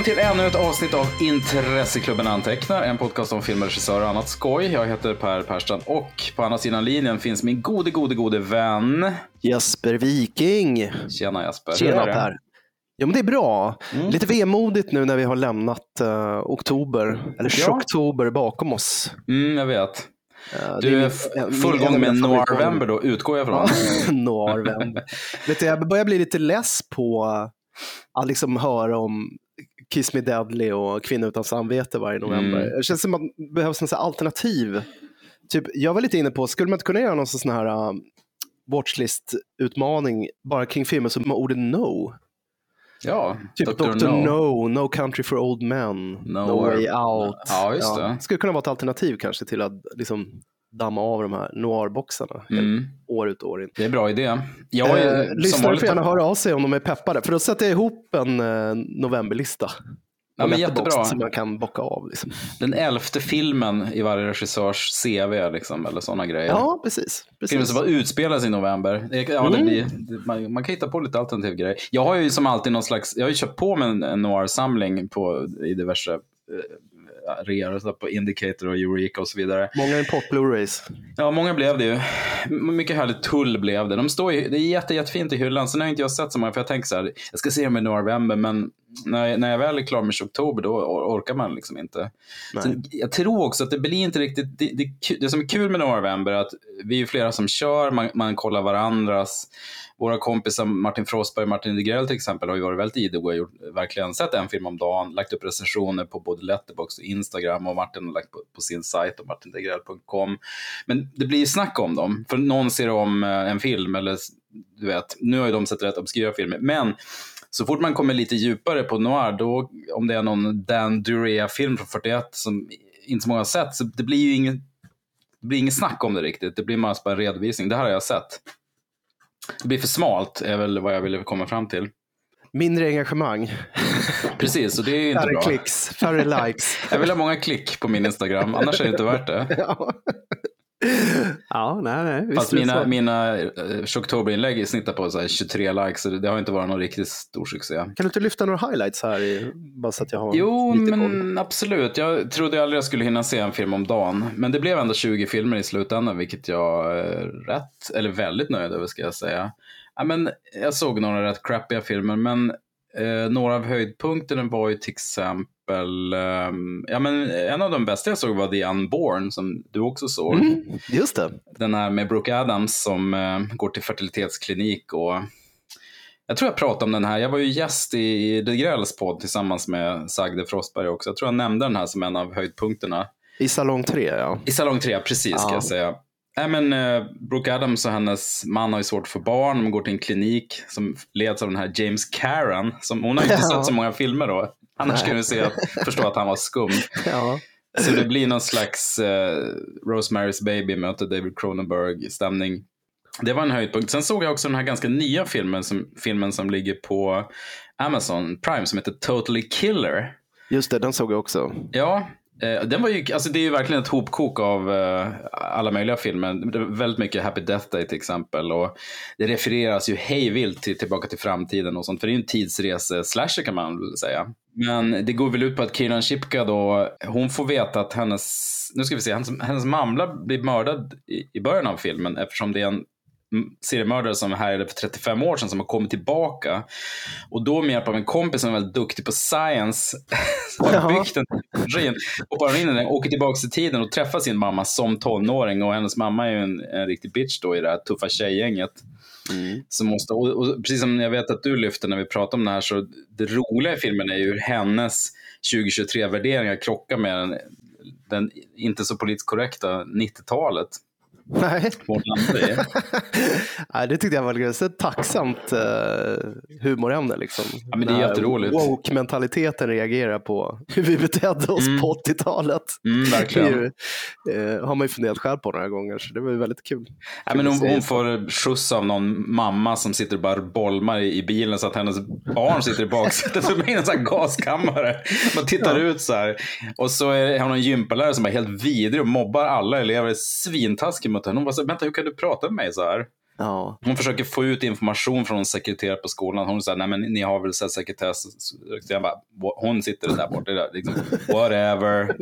Välkommen till ännu ett avsnitt av Intresseklubben Antecknar, en podcast om film, regissör och annat skoj. Jag heter Per Persson och på andra sidan linjen finns min gode, gode, gode vän. Jesper Viking. Tjena Jesper. Tjena Per. Ja men det är bra. Mm. Lite vemodigt nu när vi har lämnat uh, oktober, eller ja. oktober bakom oss. Mm, jag vet. Uh, du är full gång med Noirvember då, utgår jag från. Noirvember. vet du, jag börjar bli lite less på att liksom höra om Kiss Me Deadly och Kvinna utan samvete varje november. Mm. Det känns som att det behövs en alternativ. Typ, jag var lite inne på, skulle man inte kunna göra någon sån här uh, watchlist-utmaning bara kring filmer som har ordet no? Ja, typ Dr. Dr. No. no, No Country for Old Men, No, no Way Out. Ja, just ja. det. Skulle kunna vara ett alternativ kanske till att liksom damma av de här noir-boxarna mm. år ut och år in. Det är en bra idé. Jag är, eh, lyssnare får gärna höra av sig om de är peppade, för då sätter jag ihop en eh, novemberlista. Ja, men jättebra. Som man kan bocka av. Liksom. Den elfte filmen i varje regissörs CV, liksom, eller sådana grejer. Ja, precis. precis. Filmen som var utspelas i november. Ja, mm. blir, man, man, kan hitta på lite alternativ grejer. Jag har ju som alltid någon slags, jag har ju köpt på mig en, en noir-samling på, i diverse reor på Indicator och Eureka och så vidare. Många import Blu-rays. Ja, många blev det ju. Mycket härligt tull blev det. De står ju, det är jätte, jättefint i hyllan. Sen har jag inte jag sett så många, för jag tänker så här, jag ska se dem i november, men när jag, när jag väl är klar med oktober, då orkar man liksom inte. Sen, jag tror också att det blir inte riktigt, det, det, det som är kul med november är att vi är flera som kör, man, man kollar varandras våra kompisar Martin Frostberg och Martin Degrell till exempel har ju varit väldigt idoga och gjort, verkligen sett en film om dagen, lagt upp recensioner på både Letterboxd och Instagram och Martin har lagt på, på sin sajt och martindegrell.com. Men det blir ju snack om dem, för någon ser om eh, en film eller du vet, nu har ju de sett rätt obskyra filmer, men så fort man kommer lite djupare på noir, då, om det är någon Dan Durea-film från 41 som inte så många har sett, så det blir ju inget, det blir inget snack om det riktigt. Det blir mest bara en redovisning. Det här har jag sett. Det blir för smalt, är väl vad jag ville komma fram till. Mindre engagemang. Precis, och det är inte färre bra. Färre klicks, färre likes. jag vill ha många klick på min Instagram, annars är det inte värt det. ja. ja, nej, nej. Fast mina, mina uh, oktoberinlägg snittar på så 23 likes, så det har inte varit någon riktigt stor succé. Kan du inte lyfta några highlights här? I, bara så att jag har jo, men koll. absolut. Jag trodde aldrig jag skulle hinna se en film om dagen. Men det blev ändå 20 filmer i slutändan, vilket jag är rätt, eller väldigt nöjd över ska jag säga. Ja, men jag såg några rätt crappiga filmer, men eh, några av höjdpunkterna var ju till exempel um, ja men en av de bästa jag såg var The Unborn som du också såg. Mm, just det. Den här med Brooke Adams som uh, går till fertilitetsklinik och jag tror jag pratade om den här, jag var ju gäst i De Grälls podd tillsammans med Sagde Frostberg också. Jag tror jag nämnde den här som en av höjdpunkterna. I salong 3 ja. I salong 3, precis ja. ska jag säga. Nej, men, uh, Brooke Adams och hennes man har ju svårt för barn. De går till en klinik som leds av den här James Caron. Som, hon har ju inte sett så många filmer då. Annars skulle du se att, förstå att han var skum. Ja. Så det blir någon slags uh, Rosemary's Baby möter David Cronenberg-stämning. Det var en höjdpunkt. Sen såg jag också den här ganska nya filmen som, filmen som ligger på Amazon Prime som heter Totally Killer. Just det, den såg jag också. Ja, Eh, Eh, den var ju, alltså det är ju verkligen ett hopkok av eh, alla möjliga filmer. Det är väldigt mycket Happy Death Day till exempel. Och det refereras ju hejvilt till Tillbaka till framtiden och sånt. För det är ju en tidsrese-slasher kan man väl säga. Men det går väl ut på att Kiran Shipka då, hon får veta att hennes, nu ska vi se, hennes, hennes mamma blir mördad i, i början av filmen eftersom det är en seriemördare som härjade för 35 år sedan som har kommit tillbaka. Och då med hjälp av en kompis som är väldigt duktig på science, har byggt en maskin, hoppar in i den, åker tillbaka till tiden och träffar sin mamma som tonåring. Och hennes mamma är ju en, en riktig bitch då i det här tuffa tjejgänget. Mm. Som måste, och, och, precis som jag vet att du lyfter när vi pratar om det här, så det roliga i filmen är ju hur hennes 2023-värderingar krockar med den, den inte så politiskt korrekta 90-talet. Nej. Nej, det tyckte jag var ett tacksamt uh, humorämne. Liksom. Ja, men det är jätteroligt. Woke-mentaliteten reagerar på hur vi betedde oss mm. på 80-talet. Mm, verkligen. Ju, uh, har man ju funderat själv på några gånger, så det var ju väldigt kul. Ja, men hon, hon får skjuts av någon mamma som sitter och bara bolmar i, i bilen så att hennes barn sitter i baksätet. Så blir en sån gaskammare. Man tittar ja. ut så här. Och så är, har hon en gympalärare som är helt vidrig och mobbar alla elever. Svintaskig mot henne. Hon bara så, vänta hur kan du prata med mig så här? Ja. Hon försöker få ut information från en sekreterare på skolan. Hon säger, nej men ni har väl sekretess? Jag bara, hon sitter där borta. Där, liksom, whatever.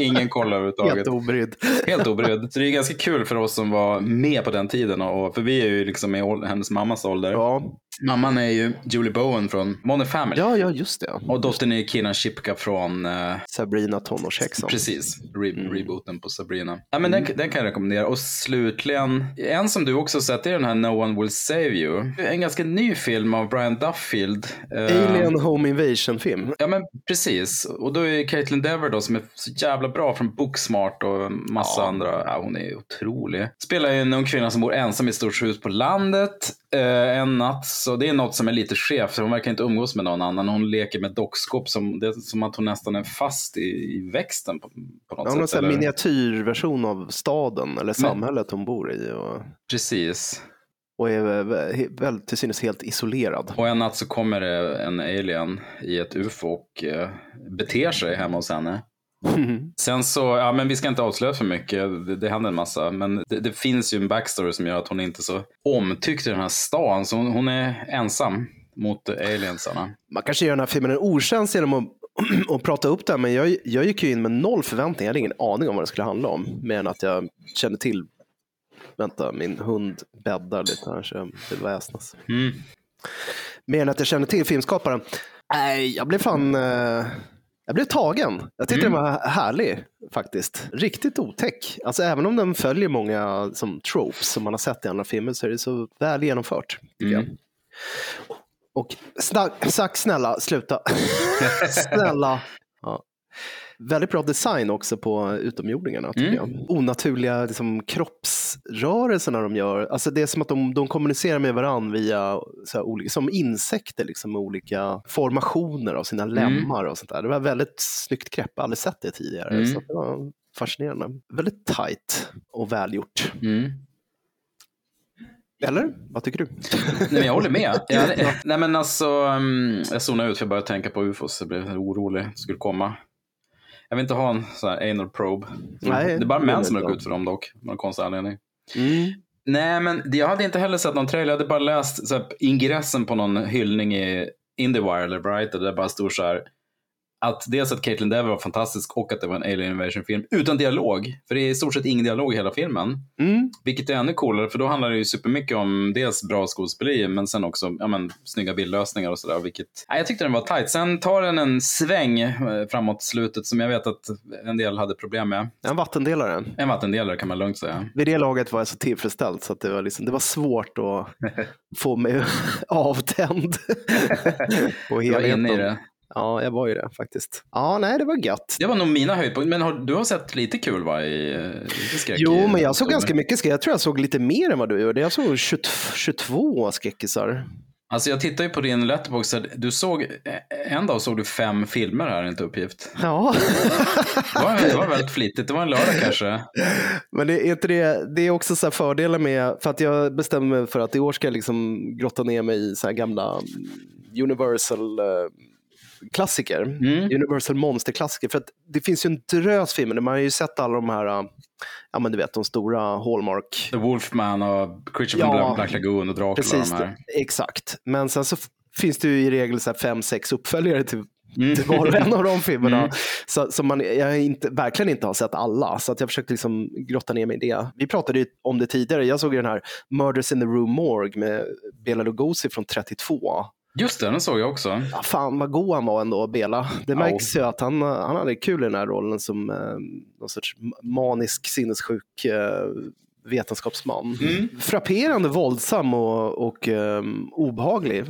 Ingen kollar överhuvudtaget. Helt obrydd. Helt obrydd. Så det är ganska kul för oss som var med på den tiden. Och, för vi är ju liksom i hennes mammas ålder. Ja. Mamman är ju Julie Bowen från Modern Family. ja, ja, just det. Och dottern är Kina Shipka från uh, Sabrina tonårshäxan. Precis, Re Mm. rebooten på Sabrina. Ja, men den, den kan jag rekommendera. Och slutligen, en som du också sett är den här No One Will Save You. En ganska ny film av Brian Duffield. Eh, Alien Home Invasion-film. Ja men precis. Och då är Caitlin Dever då som är så jävla bra från Booksmart och massa Ja. andra. Ja, hon är otrolig. Spelar ju en ung kvinna som bor ensam i ett stort hus på landet eh, en natt. Så det är något som är lite skevt. Hon verkar inte umgås med någon annan. Hon leker med dockskåp som, det som att hon nästan är fast i, i växten på, på något Ja, sätt. sån här eller? miniatyrversion av staden eller samhället hon bor i. Och, Precis. och är vä- väl till synes helt isolerad. Och en natt så kommer det en alien i ett ufo och eh, beter sig hemma hos henne. Sen så, ja men vi ska inte avslöja för mycket, det, det händer en massa. Men det, det finns ju en backstory som gör att hon inte är så omtyckt i den här stan. Så hon, hon är ensam mot aliensarna. Man kanske gör den här filmen en otjänst genom att, att prata upp det här, men jag, jag gick ju in med noll förväntningar. Jag hade ingen aning om vad det skulle handla om, mer än att jag kände till Vänta, min hund bäddar lite här så vill väsnas. Mm. Mer än att jag kände till filmskaparen. Nej, jag blev fan... Eh, jag blev tagen. Jag tyckte Mm. den var härlig faktiskt. Riktigt otäck. Alltså även om den följer många som tropes som man har sett i andra filmer så är det så väl genomfört. Tycker Mm. jag. Och snack, snälla, sluta. snälla. Väldigt bra design också på utomjordingarna. Tycker Mm. jag. Onaturliga liksom, kroppsrörelser de gör. Alltså, det är som att de, de kommunicerar med varandra via så här, olika, som insekter liksom, med olika formationer av sina lemmar. och sånt där. Det var väldigt snyggt grepp. Jag har aldrig sett det tidigare. Mm. Så det var fascinerande. Väldigt tight och välgjort. Mm. Eller? Vad tycker du? Nej, men jag håller med. Jag, nej men alltså, um, jag zonade ut för jag började tänka på ufos. Jag blev orolig att det skulle komma. Jag vill inte ha en sån här anal probe. Nej, det är bara män som råkar ut för dem dock. Av någon konstig anledning. Mm. Nej, men jag hade inte heller sett någon trailer. Jag hade bara läst så här, ingressen på någon hyllning i Indiewire eller Bright. Där det bara stod så här. Att dels att Caitlin Dever var fantastisk och att det var en Alien Invasion-film utan dialog. För det är i stort sett ingen dialog i hela filmen. Mm. Vilket är ännu coolare, för då handlar det ju supermycket om dels bra skådespeleri, men sen också ja, men, snygga bildlösningar och sådär. Vilket... Ja, jag tyckte den var tight. Sen tar den en sväng eh, framåt slutet som jag vet att en del hade problem med. En vattendelare. En vattendelare kan man lugnt säga. Vid det laget var jag så tillfredsställd så att det var, liksom, det var svårt att få mig avtänd på Du var helheten. inne i det. Ja, jag var ju det faktiskt. Ja, nej, det var gött. Det var nog mina höjdpunkter. Men har, du har sett lite kul va? I, eh, lite skräck Jo, i- men jag såg ganska mycket skräck. Jag tror jag såg lite mer än vad du gjorde. Jag såg 22, 22 skräckisar. Alltså jag tittar ju på din letterbox. Du såg, eh, en dag såg du fem filmer här, inte uppgift. Ja, Det var, det var väldigt flitigt. Det var en lördag kanske. men det är inte det. Det är också så här fördelar med, för att jag bestämde mig för att i år ska jag liksom grotta ner mig i så här gamla Universal eh, klassiker. Mm. Universal monsterklassiker. För det finns ju en drös filmer. Man har ju sett alla de här, ja men du vet de stora Hallmark. The Wolfman och Creature from Ja, Black Lagoon och Dracula. Precis, de exakt. Men sen så finns det ju i regel så fem, sex uppföljare till, Mm. till var en av de filmerna. Mm. Så, så man, jag inte, verkligen inte har sett alla. Så att jag försökte liksom grotta ner mig i det. Vi pratade ju om det tidigare. Jag såg ju den här Murders in the Room Morgue med Bela Lugosi från 32. Just det, den såg jag också. Ja, fan vad god han var ändå, Bela. Det märks ju att han, han hade kul i den här rollen som eh, någon sorts manisk, sinnessjuk eh, vetenskapsman. Mm. Frapperande våldsam och, och eh, obehaglig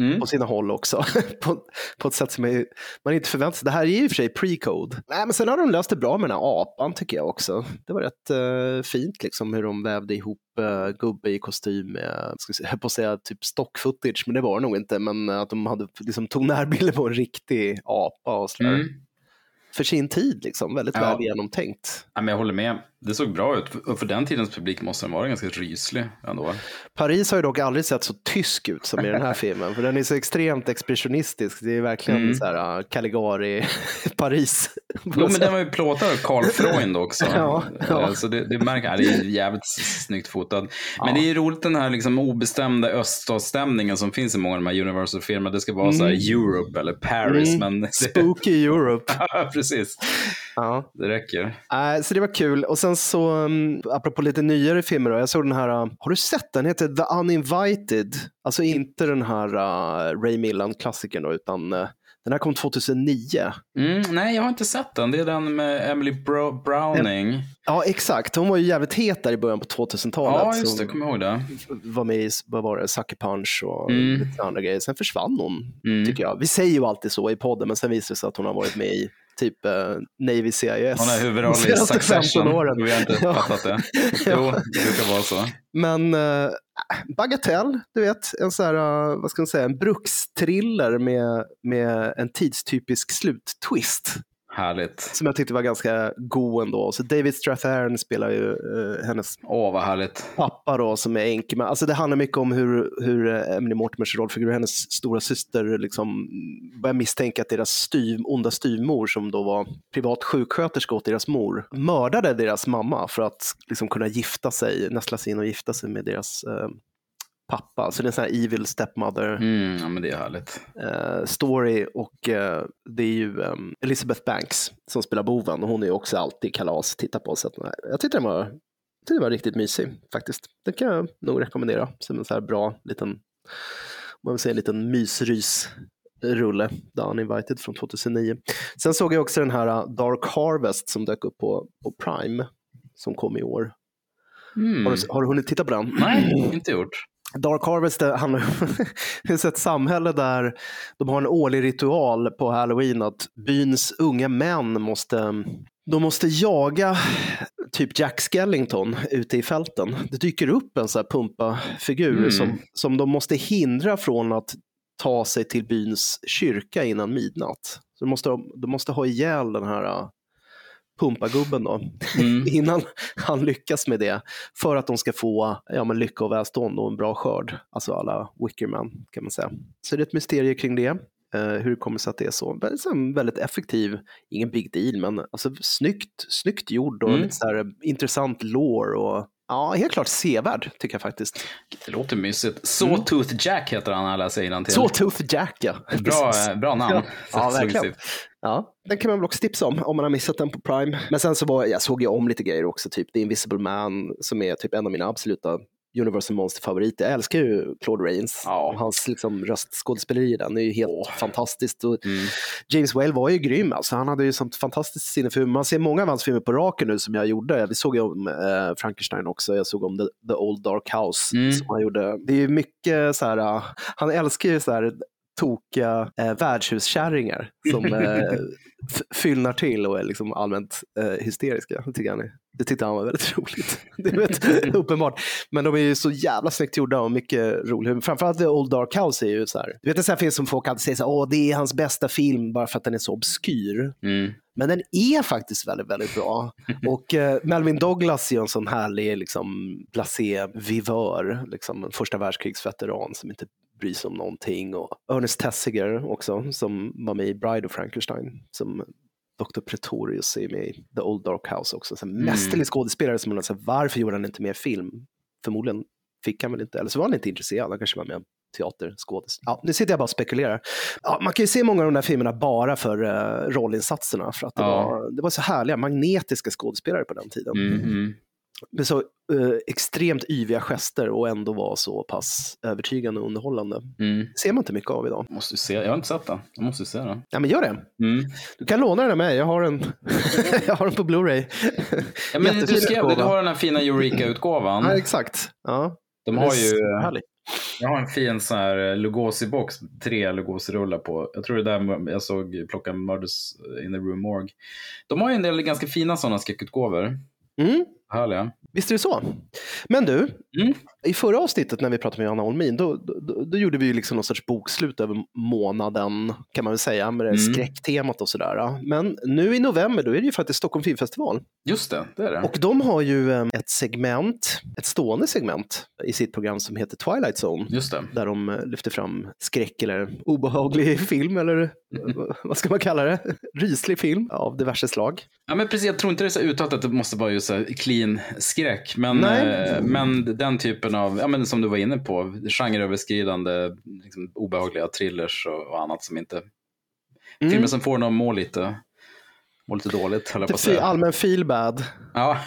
Mm. på sina håll också. på, på ett sätt som är, man inte förväntar sig. Det här är ju i och för sig pre-code. Nej, men sen har de löst det bra med den här apan tycker jag också. Det var rätt eh, fint liksom hur de vävde ihop uh, gubbe i kostym med, ska jag på att säga typ stock footage, men det var det nog inte. Men att de hade, liksom, tog närbilder på en riktig apa och sådär. Mm. för sin tid, liksom. väldigt Ja. väl genomtänkt. Ja, men jag håller med. Det såg bra ut. Och för den tidens publik måste den vara ganska ryslig ändå. Paris har ju dock aldrig sett så tysk ut som i den här filmen, för den är så extremt expressionistisk. Det är verkligen Mm. så här Caligari Paris. Jo, men den var ju plåtad av Carl Freund också. Ja, ja. Eh, Så det, det märker ja, det är jävligt snyggt fotad. Men det är roligt den här liksom obestämda öststatsstämningen som finns i många av de här Universal-filmerna. Det ska vara så här Europe eller Paris, Mm. men... Spooky Europe. Ja, precis. Ja. Det räcker. Äh, så det var kul. Och sen så, um, apropå lite nyare filmer, då, jag såg den här, uh, har du sett den? Den heter The Uninvited. Alltså inte den här uh, Ray Milland-klassikern då, utan uh, den här kom 2009. Mm, nej, jag har inte sett den. Det är den med Emily Bro- Browning. Ja, exakt. Hon var ju jävligt het där i början på 2000-talet. Ja, just det. Kommer ihåg det. var med i, vad var det, Sucker Punch och Mm. lite andra grejer. Sen försvann hon, Mm. tycker jag. Vi säger ju alltid så i podden, men sen visar det sig att hon har varit med i typ uh, Navy CIS. Hon är huvudroll i Succession. 15 åren. Vi har inte Ja. fattat det. Jo, det brukar vara så. Men äh, bagatell, du vet, en så här, äh, vad ska man säga, en brukstriller med, med en tidstypisk sluttwist. Härligt. Som jag tyckte var ganska god ändå. Så David Strathairn spelar ju äh, hennes Åh, vad härligt. pappa då som är enkeman. Alltså det handlar mycket om hur, hur eh, Emily Mortimers rollfigur, hennes stora syster liksom börjar misstänka att deras styv, onda styvmor som då var privat sjuksköterska åt deras mor mördade deras mamma för att liksom kunna gifta sig, nästla sig in och gifta sig med deras eh, pappa. Så det är en sån här evil stepmother Mm, ja, men det är härligt. eh, story och eh, det är ju ehm, Elizabeth Banks som spelar boven och hon är ju också alltid kalas att titta på. Så att, jag tyckte den var, tyckte den var riktigt mysig faktiskt. Den kan jag nog rekommendera som en så här bra liten, man vill säga en liten mysrys rulle, The Uninvited från 2009. Sen såg jag också den här uh, Dark Harvest som dök upp på, på Prime som kom i år. Mm. Har, du, har du hunnit titta på den? Nej, inte gjort. Dark Harvest handlar är ett samhälle där de har en årlig ritual på halloween att byns unga män måste de måste jaga typ Jack Skellington ute i fälten. Det dyker upp en så här pumpa-figur Mm. som, som de måste hindra från att ta sig till byns kyrka innan midnatt. Så de måste, de måste ha ihjäl den här uh, pumpagubben då Mm. innan han lyckas med det för att de ska få ja, men lycka och välstånd och en bra skörd. Alltså alla Wickerman kan man säga. Så det är ett mysterium kring det. eh, hur det kommer sig att det är så. Är en väldigt effektiv, ingen big deal, men alltså snyggt, snyggt gjord och Mm. lite så här, intressant lore och ja, helt klart sevärd tycker jag faktiskt. Det låter mysigt. Sawtooth Jack heter han, alla säger till. Så Tooth Jack ja. Bra, bra namn. Ja, ja, verkligen. Ja, den kan man väl också tipsa om om man har missat den på Prime. Men sen så var, jag såg jag om lite grejer också, typ The Invisible Man som är typ en av mina absoluta Universal Monster-favoriter. Jag älskar ju Claude Rains. Ja. Hans liksom, röstskådespeleri i den är ju helt Åh. fantastiskt. Och Mm. James Whale var ju grym, alltså. han hade ju sånt fantastiskt sinne för Man ser många av hans filmer på raken nu som jag gjorde. Vi såg ju om eh, Frankenstein också, jag såg om The, The Old Dark House Mm. som han gjorde. Det är ju mycket så här, uh, han älskar ju så här tokiga eh, värdshuskärringar som eh, fyllnar till och är liksom allmänt eh, hysteriska. Det, tycker han det tyckte han var väldigt roligt. Det är vet, uppenbart. Men de är ju så jävla snyggt gjorda och mycket roligt. Framförallt The Old Dark House är ju så här. Du vet en sån här film som folk alltid säger så här, åh det är hans bästa film bara för att den är så obskyr. Mm. Men den är faktiskt väldigt, väldigt bra. Och eh, Melvin Douglas är ju en sån härlig liksom, blasé vivör, liksom en första världskrigsveteran som inte bryr sig om någonting. Och Ernest Tessiger också, som var med i Bride of Frankenstein, som Dr. Pretorius är med i The Old Dark House också. Så Mm. mästerlig skådespelare som man här, varför gjorde han inte mer film? Förmodligen fick han väl inte, eller så var han inte intresserad, han kanske var med teater, skådis. Ja, nu sitter jag bara och spekulerar. Ja, man kan ju se många av de där filmerna bara för uh, rollinsatserna, för att det, Ja. var, det var så härliga, magnetiska skådespelare på den tiden. Mm, mm. Med så eh, extremt yviga gester och ändå var så pass övertygande och underhållande. Mm. Det ser man inte mycket av idag. Måste se. Jag har inte sett den. Jag måste se den. Ja, men gör det. Mm. Du kan låna den mig, jag har den, jag har den på Blu-ray. Ja, men du skrev det, du har den här fina Eureka-utgåvan. Ja, exakt. Ja. De har ju, Härligt. jag har en fin sån här Lugosi-box, tre Lugosi-rullar på. Jag tror det där jag såg plocka Murders in the Room Morgue. De har ju en del ganska fina sådana skräckutgåvor. Mm. Härliga. Visst är det så. Men du, Mm. i förra avsnittet när vi pratade med Johanna Holmin, då, då, då gjorde vi ju liksom någon sorts bokslut över månaden, kan man väl säga, med det Mm. skräcktemat och sådär. Men nu i november, då är det ju faktiskt Stockholm Filmfestival. Just det, det är det. Och de har ju eh, ett segment, ett stående segment i sitt program som heter Twilight Zone. Just det. Där de eh, lyfter fram skräck eller obehaglig film eller eh, vad ska man kalla det? Ryslig film av diverse slag. Ja, men precis, jag tror inte det är så uttalat att det måste vara just så här clean skräck. Men, Nej. eh, men den typen av, ja, men som du var inne på, genreöverskridande, liksom, obehagliga thrillers och, och annat som inte... Mm. Filmer som får någon må lite, må lite dåligt, höll jag på att säga. allmän feel bad. Ja.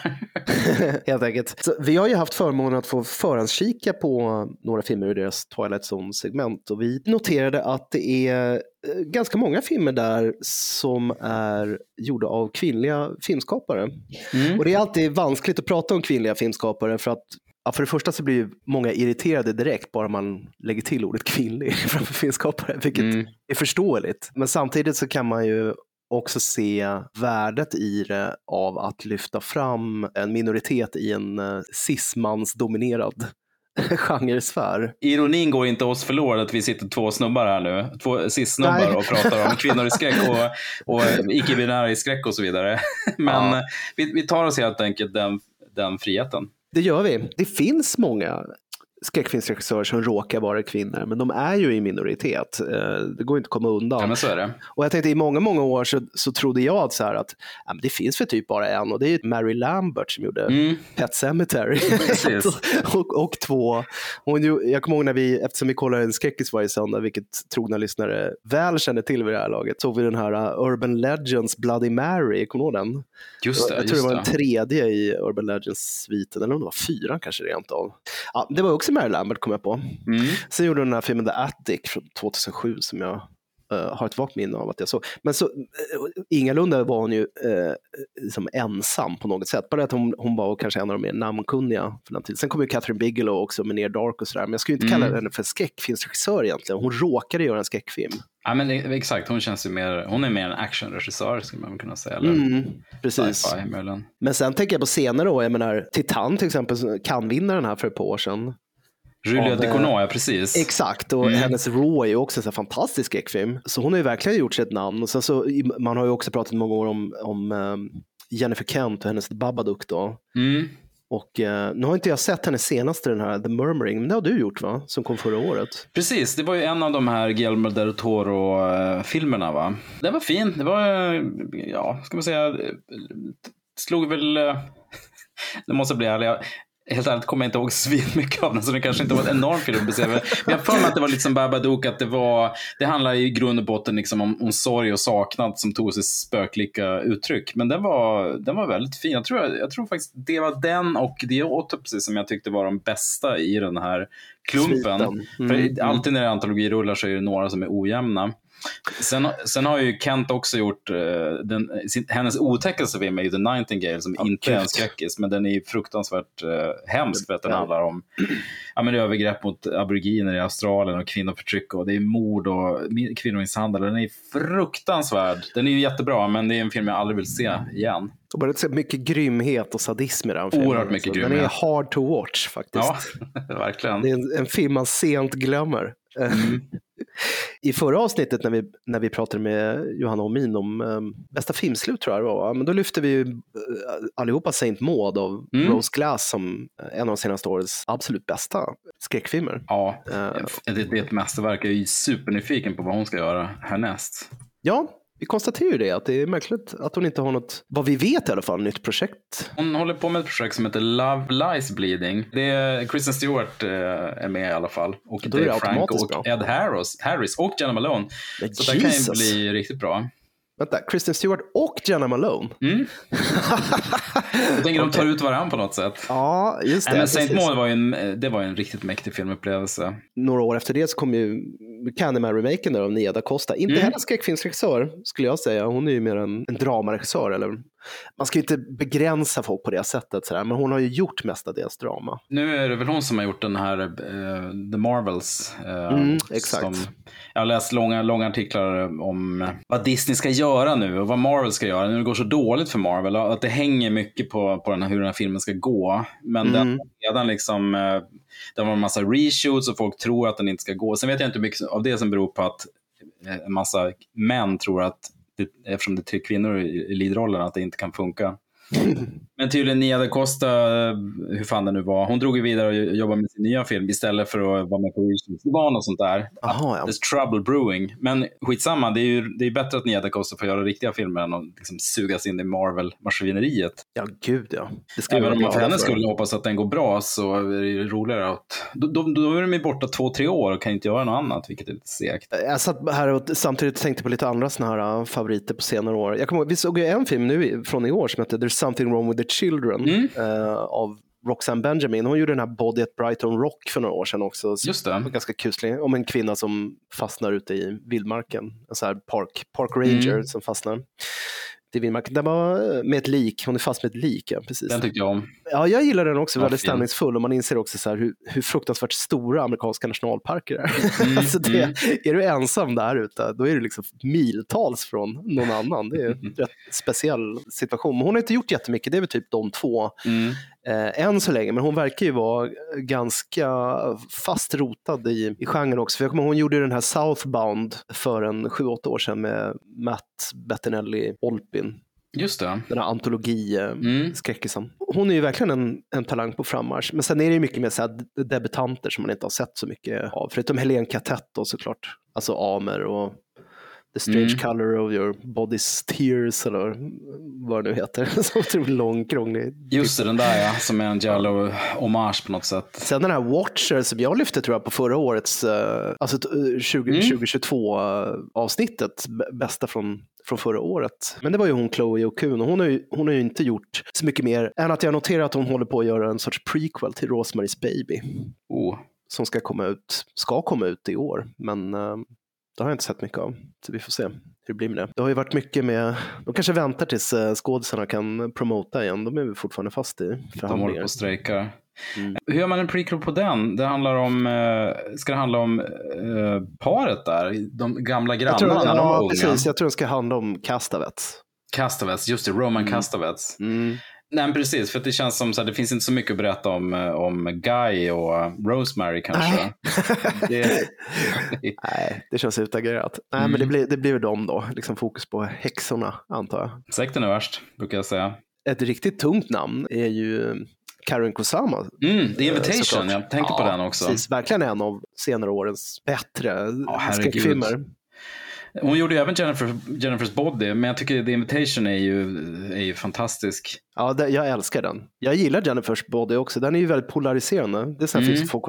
Helt enkelt. Så vi har ju haft förmånen att få förhandskika på några filmer ur deras Twilight Zone-segment och vi noterade att det är eh, ganska många filmer där som är gjorda av kvinnliga filmskapare. Mm. Och det är alltid vanskligt att prata om kvinnliga filmskapare för att Ja, för det första så blir många irriterade direkt bara man lägger till ordet kvinnlig framför filmskapare, vilket Mm. är förståeligt. Men samtidigt så kan man ju också se värdet i det av att lyfta fram en minoritet i en uh, cismansdominerad genresfär. Ironin går inte oss förlorad att vi sitter två snubbar här nu, två cis-snubbar och pratar om kvinnor i skräck och, och icke-binära i skräck och så vidare. Men Ja. eh, vi, vi tar oss helt enkelt den, den friheten. Det gör vi. Det finns många skräckfilmsregissörer som råkar vara kvinnor, men de är ju i minoritet. Eh, Det går inte att komma undan. Ja. Och jag tänkte i många, många år så, så trodde jag att, så att ja, det finns för typ bara en och det är ju Mary Lambert som gjorde Mm. Pet Sematary. Och, och två. Hon, jag kommer ihåg när vi, eftersom vi kollar en skräckis varje söndag, vilket trogna lyssnare väl känner till vid det här laget, såg vi den här uh, Urban Legends Bloody Mary, kommer du ihåg den? Just det. jag tror just det var den tredje i Urban Legends-sviten, eller om det var fyran kanske rent av. Ja, det var också Mary Lambert kom jag på. Mm. Sen gjorde hon den här filmen The Attic från 2007 som jag eh, har ett vagt minne av att jag såg. Men så, uh, ingalunda var hon ju uh, liksom ensam på något sätt. Bara att hon, hon var kanske en av de mer namnkunniga för den tiden. Sen kom ju Catherine Bigelow också med Near Dark och sådär. Men jag skulle inte kalla Mm. henne för skräckfilmsregissör egentligen. Hon råkade göra en skräckfilm. Ja, men exakt, hon känns ju mer, hon är mer en actionregissör skulle man kunna säga. Eller Mm, precis. Men sen tänker jag på senare år, jag menar Titan till exempel, kan vinnaren här för ett par år sedan. Julia Av, Ducournau, ja precis. Exakt, och Mm. hennes Raw är ju också en fantastisk skräckfilm. Så hon har ju verkligen gjort sig ett namn. Och sen så, man har ju också pratat många år om, om ehm, Jennifer Kent och hennes Babadook då. Mm. Och eh, nu har inte jag sett hennes senaste, den här The Murmuring, men det har du gjort va? Som kom förra året. Precis, det var ju en av de här Guillermo del Toro-filmerna va. Den var fin, det var, eh, ja, ska man säga, eh, slog väl, eh, det måste bli ärlig, Helt ärligt kommer jag inte ihåg mycket av den, så det kanske inte var en enorm film. Men jag har för mig att det var lite som Babadook, att det var, det handlar i grund och botten liksom om, om sorg och saknad som tog sig spöklika uttryck. Men den var, den var väldigt fin. Jag tror, jag tror faktiskt det var den och The Autopsy som jag tyckte var de bästa i den här klumpen. Mm, För mm. alltid när det är antologirullar så är det några som är ojämna. Sen, sen har ju Kent också gjort eh, den, sin, hennes otäckaste film är ju The Nightingale som Ja, inte är en skräckis men den är fruktansvärt eh, hemsk för att den Ja. handlar om ja, men övergrepp mot aboriginer i Australien och kvinnoförtryck och det är mord och mi- kvinnomisshandel. Den är fruktansvärd. Den är jättebra men det är en film jag aldrig vill se igen. Och bara så mycket grymhet och sadism i den filmen. Oerhört mycket Så Den är grymhet. hard to watch faktiskt. Ja, verkligen. Det är en, en film man sent glömmer. Mm. I förra avsnittet när vi, när vi pratade med Johanna Omin om um, bästa filmslut tror jag det var, men då lyfte vi ju uh, allihopa Saint Maud av Mm. Rose Glass som eh, en av de senaste årets absolut bästa skräckfilmer. Ja, Eh, det, det är ett mästerverk. Jag är supernyfiken på vad hon ska göra härnäst. ja, vi konstaterar ju det, att det är märkligt att hon inte har något, vad vi vet i alla fall, nytt projekt. Hon håller på med ett projekt som heter Love Lies Bleeding. Det är Kristen Stewart eh, är med i alla fall. Och Då Dave automatiskt och bra. Ed Harris, Harris och Jenna Malone. Men Så det kan ju Jesus. bli riktigt bra. Vänta, Kristen Stewart och Jenna Malone? Mm. Jag tänker de tar ut varandra på något sätt. Ja, just det. Nej, men Saint. Maud var ju en, det var en riktigt mäktig filmupplevelse. några år efter det så kom ju Candyman-remaken av Nia da Costa. Inte Mm. heller skräckfilmsregissör skulle jag säga. Hon är ju mer en, en dramaregissör. Eller, man ska ju inte begränsa folk på det sättet, sådär, men hon har ju gjort mestadels drama. Nu är det väl hon som har gjort den här eh, The Marvels. eh, Mm, exakt. Som, jag har läst långa, långa artiklar om vad Disney ska göra nu och vad Marvel ska göra. Nu det går så dåligt för Marvel. Att det hänger mycket på, på den här, hur den här filmen ska gå. Men den Mm. har redan liksom, eh, det var en massa reshoots och folk tror att den inte ska gå. Sen vet jag inte hur mycket av det som beror på att eh, en massa män tror att, det, eftersom det är tre kvinnor i, i leadrollen, att det inte kan funka. Men tydligen Nia da Costa, eh, hur fan det nu var, hon drog ju vidare och jobbade med sin nya film istället för att vara med på var något sånt där. Jaha, ja. There's trouble brewing. Men skitsamma, det är ju det är bättre att Nia da Costa får göra riktiga filmer än att liksom sugas in i Marvel-maskineriet. ja, gud ja. Det ska Även om man för hennes skull hoppas att den går bra så är det ju roligare att... Då, då, då är de ju borta två, tre år och kan inte göra något annat, vilket är lite segt. Jag satt här och samtidigt tänkte på lite andra såna här uh, favoriter på senare år. Jag kommer, vi såg ju en film nu från i år som heter There's something wrong with the children Mm. eh, av Roxanne Benjamin. Hon gjorde den här Body at Brighton Rock för några år sedan också. Så Just det. ganska kuslig. Om en kvinna som fastnar ute i vildmarken. En sån här park, park ranger Mm. som fastnar i vildmarken. Den var eh, med ett lik. Hon är fast med ett lik. Ja, precis. Den tyckte jag om. Ja, jag gillar den också, väldigt fin. stämningsfull och man inser också så hur, hur fruktansvärt stora amerikanska nationalparker är. Mm, alltså det, mm. Är du ensam där ute, då är du liksom miltals från någon annan. Det är en rätt speciell situation. Men hon har inte gjort jättemycket, det är väl typ de två Mm. Eh, än så länge. Men hon verkar ju vara ganska fast rotad i, i genren också. För jag kommer hon gjorde ju den här Southbound för en sju, åtta år sedan med Matt Bettinelli Olpin. Just det. Den här antologi eh, Mm. Hon är ju verkligen en, en talang på frammarsch. Men sen är det ju mycket mer så här debutanter som man inte har sett så mycket av. Förutom Helene Katett då såklart. Alltså Amer och The Strange Mm. Color of Your Body's Tears eller vad det nu heter. Så otroligt lång, krånglig. Just det, den där ja, som är en Jallo hommage på något sätt. Sen den här Watcher som jag lyfte tror jag på förra årets, eh, alltså t- eh, 20, Mm. 2022 eh, avsnittet, bästa från, från förra året. Men det var ju hon Chloe Okun och hon har, ju, hon har ju inte gjort så mycket mer än att jag noterar att hon håller på att göra en sorts prequel till Rosemary's Baby Oh. som ska komma ut, ska komma ut i år. Men eh, det har jag inte sett mycket av. Så vi får se hur det blir med det. Det har ju varit mycket med, de kanske väntar tills eh, skådisarna kan promota igen. De är väl fortfarande fast i De håller förhandlingar. på och strejkar. Mm. Hur gör man en prequel på den? Det handlar om, eh, ska det handla om eh, paret där? De gamla grannarna tror, de var ja, unga? precis. Jag tror det ska handla om Castavets. Castavets, just det, Roman Castavets. Mm. Nej, precis, för att det känns som här, det finns inte så mycket att berätta om, eh, om Guy och Rosemary kanske. Nej. Det, Nej, det känns utagerat. Nej, Mm. men det blir, det blir de då. Liksom fokus på häxorna, antar jag. sekten är värst, brukar jag säga. Ett riktigt tungt namn är ju Karen Kusama. Mm, The Invitation, såklart. jag tänkte på den också. Precis, verkligen en av senare årens bättre Ja, herregud. skräckfilmer. Hon gjorde ju även Jennifer, Jennifer's Body, men jag tycker The Invitation är ju, är ju fantastisk. Ja, det, jag älskar den. Jag gillar Jennifers Body också. Den är ju väldigt polariserande. Det är sån här Mm. som folk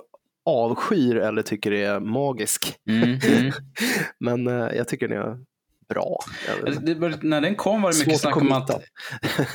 avskyr eller tycker är magisk. Mm, mm. Men eh, jag tycker den är bra. Inte. Det, var- när den kom var det mycket Svårt snack om att...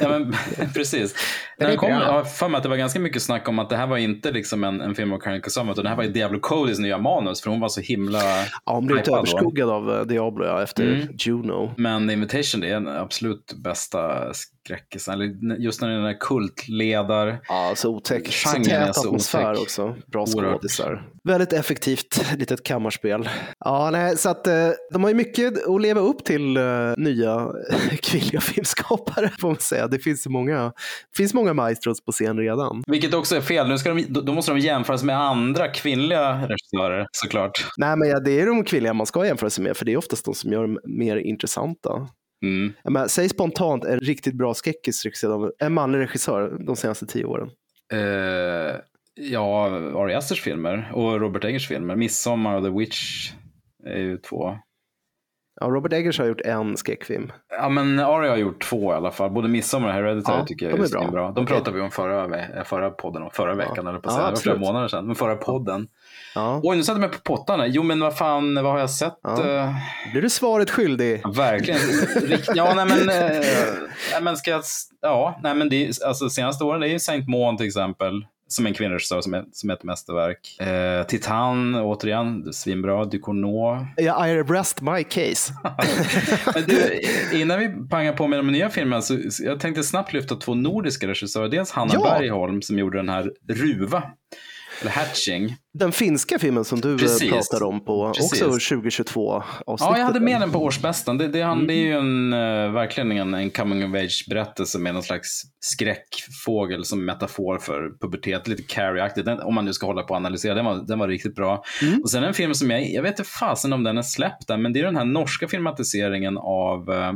Ja, men, precis. När är den kom, jag har för mig att det var ganska mycket snack om att det här var inte liksom en, en film av Karen Kusama, utan det här var Diablo Codys nya manus, för hon var så himla... Ja, hon blev lite då. överskuggad av eh, Diablo ja, efter Mm. Juno. Men Invitation, det är den absolut bästa skräckisen. Eller just när den är kultledar. Ja, så otäck. Så tät så atmosfär otäck. också. Bra skådisar. Väldigt effektivt litet kammarspel. Ja, nej, så att eh, de har ju mycket att leva upp till eh, nya kvinnliga filmskapare får man säga. Det finns många, finns många maestros på scen redan. Vilket också är fel. Nu ska de, då då måste de jämföras med andra kvinnliga regissörer, såklart. Nej, men ja, det är de kvinnliga man ska jämföra sig med, för det är oftast de som gör dem mer intressanta. Mm. Ja, Men, säg spontant en riktigt bra skräckis regisserad av en manlig regissör de senaste tio åren. Eh, ja, Ari Asters filmer och Robert Eggers filmer. Midsommar och The Witch är ju två. Ja, Robert Eggers har gjort en skräckfilm. Ja, men Ari har gjort två i alla fall. Både Midsommar och Hereditary Ja, tycker jag de är bra. bra. De Okej. pratade vi om förra, förra podden, förra veckan, eller på Ja, flera månader sedan. Men förra podden. Ja. Oj, nu satte jag mig på pottarna. Jo, men vad fan, vad har jag sett? Ja. Eh, Blir du svaret skyldig? Verkligen. Rikt- ja, nej men, eh, nej, men ska jag, ja, nej men det alltså senaste åren det är ju Saint Maud till exempel. som en kvinnoregissör som är, som är ett mästerverk. Eh, Titan, återigen, svinbra. Ducournau. Ja, I rest my case. Men du, innan vi pangar på med de nya filmerna så så jag tänkte snabbt lyfta två nordiska regissörer. Dels Hanna Ja. Bergholm som gjorde den här Ruva, eller Hatching. Den finska filmen som du eh, Precis. pratade om på Precis. också 2022 Ja, jag hade med den på årsbästan. Det, det, han, det är ju en, eh, verkligen en, en coming of age-berättelse med någon slags skräckfågel som metafor för pubertet. Lite Carrie-aktigt, Den- om man nu ska hålla på och analysera. Den var, den var riktigt bra. Och sen en film som jag, jag vet inte fasen om den är släppt än, men det är den här norska filmatiseringen av eh,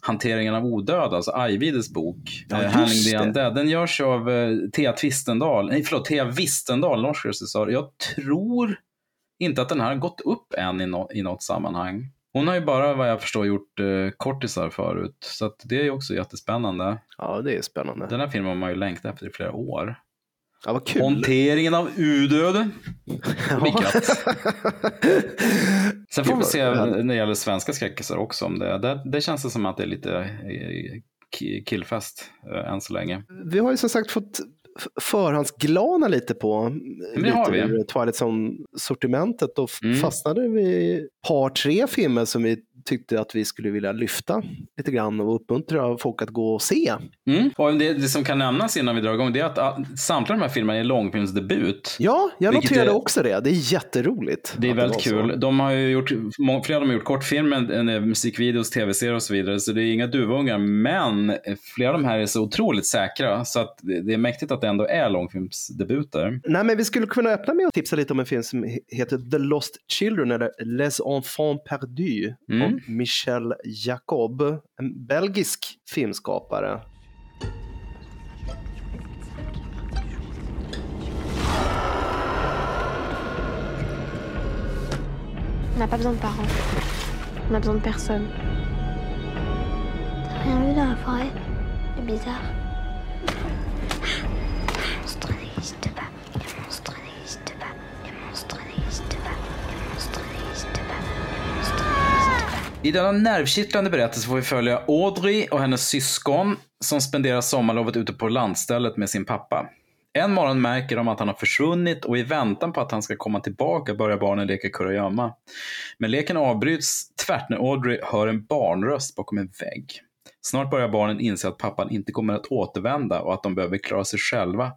Hanteringen av odöda, alltså Ajvides bok, Ja, eh, Handling the. Undead. Den görs av eh, Thea Twistendal, nej förlåt, Thea Wistendal, norsk regissör. Jag tror inte att den här har gått upp än i, nå- i något sammanhang. Hon har ju bara vad jag förstår gjort eh, kortisar förut, så det är ju också jättespännande. Ja, det är spännande. Den här filmen har man ju längtat efter i flera år. Ja, vad kul. Hanteringen av udöde. Ja. Sen får vi se när det gäller svenska skräckisar också. Om det, det, det känns det som att det är lite eh, ki- killfest eh, än så länge. Vi har ju som sagt fått förhandsglana lite på det lite har vi. Twilight Zone-sortimentet f- Mm. fastnade vi par, tre filmer som vi tyckte att vi skulle vilja lyfta lite grann och uppmuntra folk att gå och se. Mm. Och det, det som kan nämnas innan vi drar igång det är att ah, samtliga de här filmerna är långfilmsdebut. Ja, jag noterade är- också det. Det är jätteroligt. Det är väldigt så. kul. De har ju gjort, flera av dem har gjort kortfilmer, en musikvideos, tv-serier och så vidare. Så det är inga duvungar. Men flera av de här är så otroligt säkra. Så att det det är mäktigt att det ändå är långfilmsdebuter. Nej, men vi skulle kunna öppna med att tipsa lite om en film som he- heter The Lost Children eller Les Enfants Perdus Mm. Av Michel Jacob, en belgisk filmskapare. On n'a pas besoin de parents. On a besoin de personne. T'as rien vu dans la forêt? C'est bizarre. I denna nervkittlande berättelse får vi följa Audrey och hennes syskon som spenderar sommarlovet ute på landstället med sin pappa. En morgon märker de att han har försvunnit och i väntan på att han ska komma tillbaka börjar barnen leka kurragömma. Men leken avbryts tvärt när Audrey hör en barnröst bakom en vägg. Snart börjar barnen inse att pappan inte kommer att återvända och att de behöver klara sig själva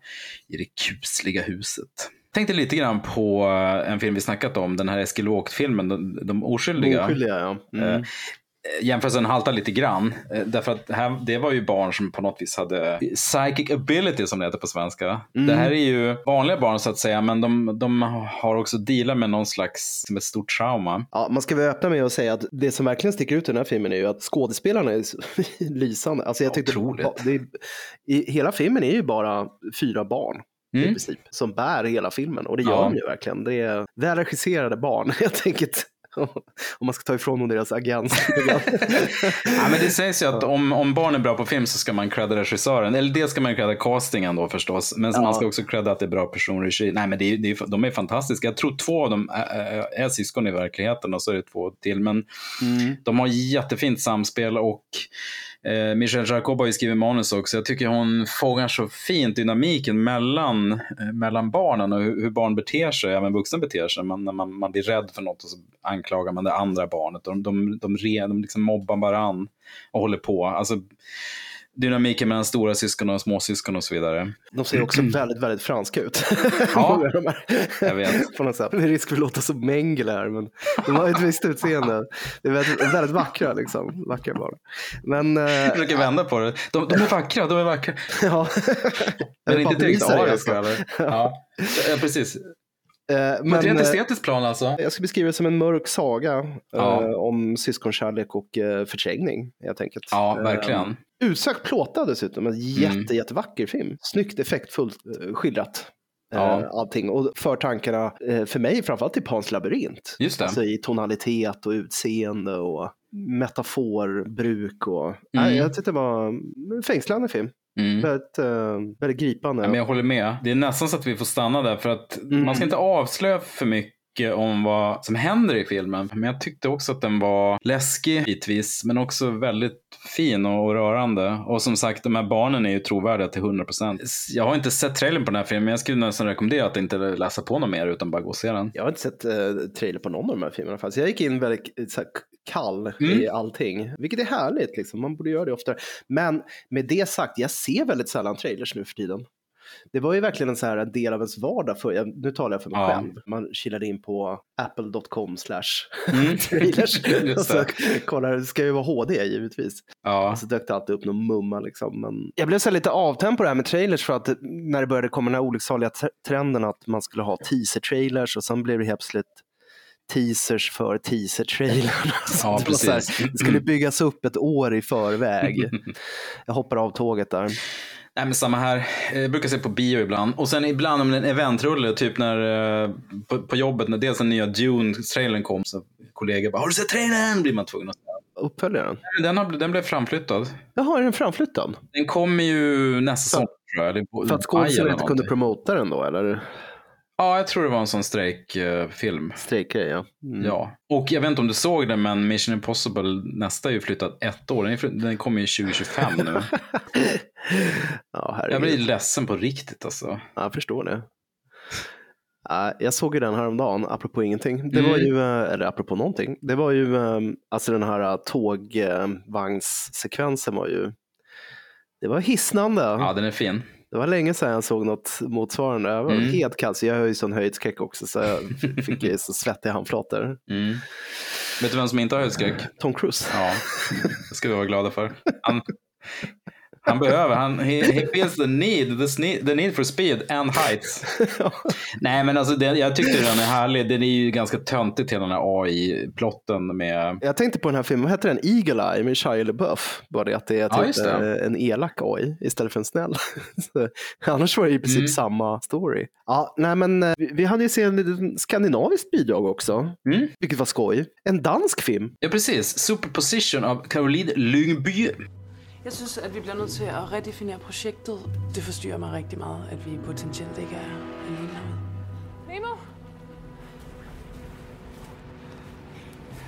i det kusliga huset. Tänkte lite grann på eh, en film vi snackat om, den här Eskil Wågt-filmen, De, de oskyldiga. Oskyldiga, ja. Mm. Eh, Jämförelsen haltar lite grann. eh, Därför att här, det var ju barn som på något vis hade psychic ability som det heter på svenska. Mm. Det här är ju vanliga barn så att säga, men de, de har också dealat med någon slags, som ett stort trauma. Ja, man ska väl öppna med att säga att det som verkligen sticker ut i den här filmen är ju att skådespelarna är lysande. Alltså jag tyckte, Otroligt. det i, hela filmen är ju bara fyra barn i Mm. princip, som bär hela filmen. Och det gör Ja. de ju verkligen. Det är väl regisserade barn helt enkelt. Om man ska ta ifrån dem deras agens. Ja, men det sägs ju att om, om barn är bra på film så ska man credda regissören. Eller dels ska man credda castingen då förstås. Men Ja. man ska också credda att det är bra personregi. Nej men det är, det är, de är fantastiska. Jag tror två av dem är, är, är syskon i verkligheten och så är det två till. Men Mm. de har jättefint samspel och eh, Michelle Jacob har ju skrivit manus också. Jag tycker hon fångar så fint dynamiken mellan, eh, mellan barnen och hur, hur barn beter sig, även vuxna beter sig. Man, när man, man blir rädd för något och så anklagar man det andra barnet. De, de, de, re, de liksom mobbar varann och håller på. Alltså, dynamiken mellan stora syskon och småsyskon och så vidare. De ser också väldigt, väldigt franska ut. Ja, jag vet. På något sätt. Det är risk för att låta som Mengele här, men de har ett visst utseende. Det är väldigt, väldigt vackra, liksom. vackra barn. Men, eh, Jag försöker vända på det. De, de är vackra, de är vackra. ja. Men inte det, ariska eller? Ja, ja precis. Eh, Men, ett rent eh, estetiskt plan alltså. jag ska beskriva det som en mörk saga Ja. eh, om syskonkärlek och förträngning. Helt enkelt. Ja, verkligen. Utsökt plåtad dessutom. En jätte, jättevacker film. Snyggt, effektfullt skildrat. Ja. Allting. Och för tankarna, för mig framförallt till Pans labyrint. Just det. Alltså i tonalitet och utseende och metaforbruk. Och, Mm. nej, jag tyckte det var en fängslande film. Mm. Väldigt, eh, väldigt gripande. Ja, men jag håller med. Det är nästan så att vi får stanna där för att Mm. man ska inte avslöja för mycket mycket om vad som händer i filmen. Men jag tyckte också att den var läskig bitvis, men också väldigt fin och rörande. Och som sagt, de här barnen är ju trovärdiga till 100%. Jag har inte sett trailern på den här filmen, men jag skulle nästan rekommendera att inte läsa på något mer utan bara gå och se den. Jag har inte sett uh, trailer på någon av de här filmerna. Faktiskt. Jag gick in väldigt så här, kall Mm. i allting, vilket är härligt. Liksom. Man borde göra det oftare. Men med det sagt, jag ser väldigt sällan trailers nu för tiden. Det var ju verkligen en, så här, en del av ens vardag. För, jag, nu talar jag för mig Ja. själv. Man kilade in på apple.com slash Mm. trailers. Just och så kollar, det ska ju vara HD givetvis. Ja. Och så dök det alltid upp någon mumma. Liksom. Men jag blev så lite avtänd på det här med trailers för att när det började komma den här olycksaliga tre- trenden att man skulle ha teaser-trailers och sen blev det helt plötsligt teasers för teaser-trailern. Ja, det, det skulle byggas upp ett år i förväg. Jag hoppar av tåget där. Nej men samma här. Jag brukar se på bio ibland. Och sen ibland om en eventrulle, typ när eh, på, på jobbet, när dels den nya Dune-trailern kom, så kollegor bara “Har du sett trailern?” blir man tvungen att säga. Uppföljaren. Den, har, den blev framflyttad. Jaha, är den framflyttad? Den kommer ju nästa säsong tror jag. För att eller inte kunde promota den då, eller? Ja, jag tror det var en sån strejkfilm. Strejkgrej, ja. Mm. Ja. Och jag vet inte om du såg det, men Mission Impossible nästa är ju flyttat ett år. Den, är den kommer ju 2025 nu. ja, Jag blir ledsen på riktigt alltså. Ja, jag förstår det. Ja, Jag såg ju den häromdagen, apropå ingenting. Det var Mm. ju, eh, eller apropå någonting, det var ju, eh, alltså den här eh, tågvagnssekvensen var ju, det var hisnande. Ja, den är fin. Det var länge sedan jag såg något motsvarande. Jag var Mm. helt kall, så jag har ju sån höjdskräck också, så jag fick ju så svettiga handflator. Mm. Vet du vem som inte har höjdskräck? Tom Cruise. Ja, det ska vi vara glada för. Han, han behöver, han, he, he feels the need, the, sne- the need for speed and heights. Nej men alltså det, jag tyckte den är härlig. Den är ju ganska töntigt hela den här AI-plotten med... Jag tänkte på den här filmen, vad heter den? Eagle Eye med Shia LaBeouf. Bara det att det är Ja, typ just det. eh, en elak AI istället för en snäll. Så, annars var det i princip Mm. samma story. Ja, nej, men, eh, vi, vi hade ju sett en liten skandinaviskt bidrag också, Mm. vilket var skoj. En dansk film. Ja precis, Superposition av Caroline Lyngby. Jeg synes, at vi bliver nødt til at redefinere projektet. Det forstyrrer mig rigtig meget, at vi potentielt ikke er alene herude. Nemo!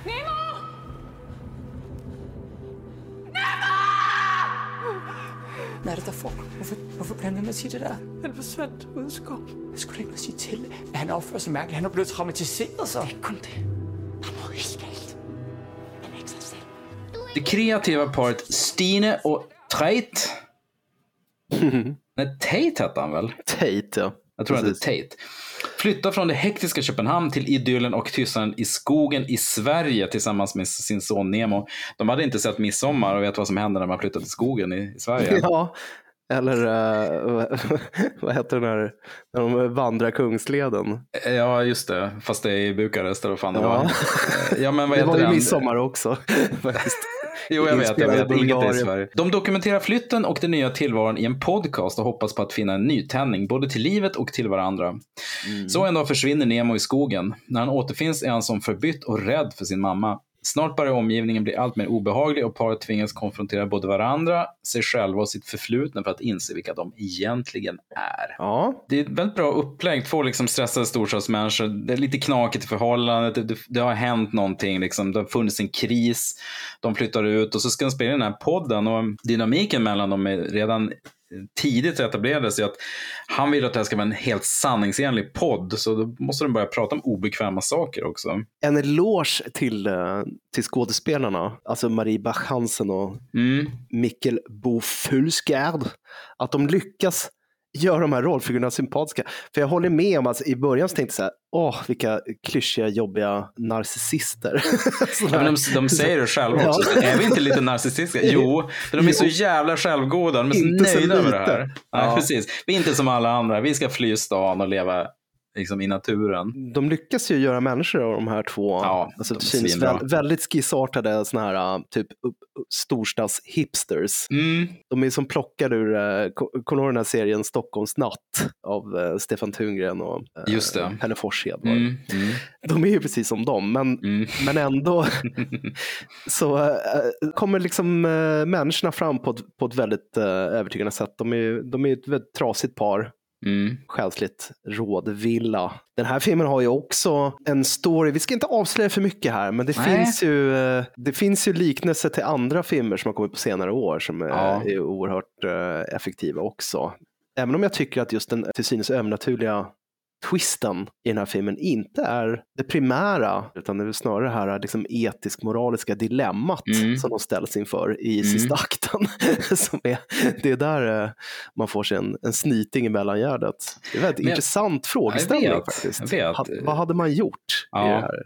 Nemo! Hvad er det, der foregår? Hvorfor, hvorfor bliver han ved med at sige det der? Han forsvandt ud i skoven. Jeg skulle ikke noget sige til, at han opfører sig mærkeligt. Han er blevet traumatiseret, så. Ikke kun det. Han er helt galt. Det kreativa paret Stine och Treit. Nej, Tate hette han väl? Tate, ja. Jag tror han Precis. hette Tate. Flyttar från det hektiska Köpenhamn till idyllen och tystnaden i skogen i Sverige tillsammans med sin son Nemo. De hade inte sett midsommar och vet vad som händer när man flyttar till skogen i, i Sverige. Ja, eller uh, vad- heter den här, när de vandrar Kungsleden? Ja, just det. Fast det är i Bukarest eller vad fan det Ja. var. Ja, men vad Det heter var ju midsommar också. faktiskt. Jo, jag vet. Jag vet. Inget är i. Sverige. De dokumenterar flytten och den nya tillvaron i en podcast och hoppas på att finna en nytändning, både till livet och till varandra. Mm. Så en dag försvinner Nemo i skogen. När han återfinns är han som förbytt och rädd för sin mamma. Snart börjar omgivningen bli allt mer obehaglig och paret tvingas konfrontera både varandra, sig själva och sitt förflutna för att inse vilka de egentligen är. Ja, Det är ett väldigt bra upplägg. Två liksom stressade storstadsmänniskor. Det är lite knakigt i förhållandet. Det, det, det har hänt någonting. Liksom. Det har funnits en kris. De flyttar ut och så ska de spela den här podden. Och dynamiken mellan dem är redan tidigt etablerades i att han vill att det här ska vara en helt sanningsenlig podd. Så då måste de börja prata om obekväma saker också. en eloge till, eh, till skådespelarna, alltså Marie Bach Hansen och Mm. Mikkel Bo Fulsgaard, att de lyckas göra de här rollfigurerna sympatiska. För jag håller med om att i början så tänkte jag så här, åh vilka klyschiga, jobbiga narcissister. Så Ja, men de, de säger det själva också. Ja. Är vi inte lite narcissistiska? Jo, de är så jävla självgoda. De är så Inte så nöjda med det här. Nej, Ja. precis. Vi är inte som alla andra. Vi ska fly stan och leva liksom, i naturen. de lyckas ju göra människor av de här två. Ja, alltså, de det svinbra. väl, väldigt skissartade såna här uh, typ storstads-hipsters. Mm. De är som plockade ur, uh, kommer den här serien Stockholms natt av uh, Stefan Tungren och uh, Just det. Pelle Forshed. Mm. Mm. De är ju precis som dem, men, Mm. men ändå så uh, kommer liksom människorna fram på ett, på ett väldigt övertygande sätt. De är, de är ett väldigt trasigt par Mm. själsligt rådvilla. Den här filmen har ju också en story, vi ska inte avslöja för mycket här, men det, Nej. finns ju, eh, det finns ju liknelser till andra filmer som har kommit på senare år som är, Ja. är oerhört eh, effektiva också. Även om jag tycker att just den till synes övernaturliga twisten i den här filmen inte är det primära, utan det är snarare det här liksom etisk-moraliska dilemmat Mm. som de ställs inför i Mm. sista akten. som är, det är där eh, man får sig en, en sniting i mellangärdet. Det är en väldigt Men jag- intressant frågeställning vet, faktiskt. jag vet. Ha, vad hade man gjort Ja. i det här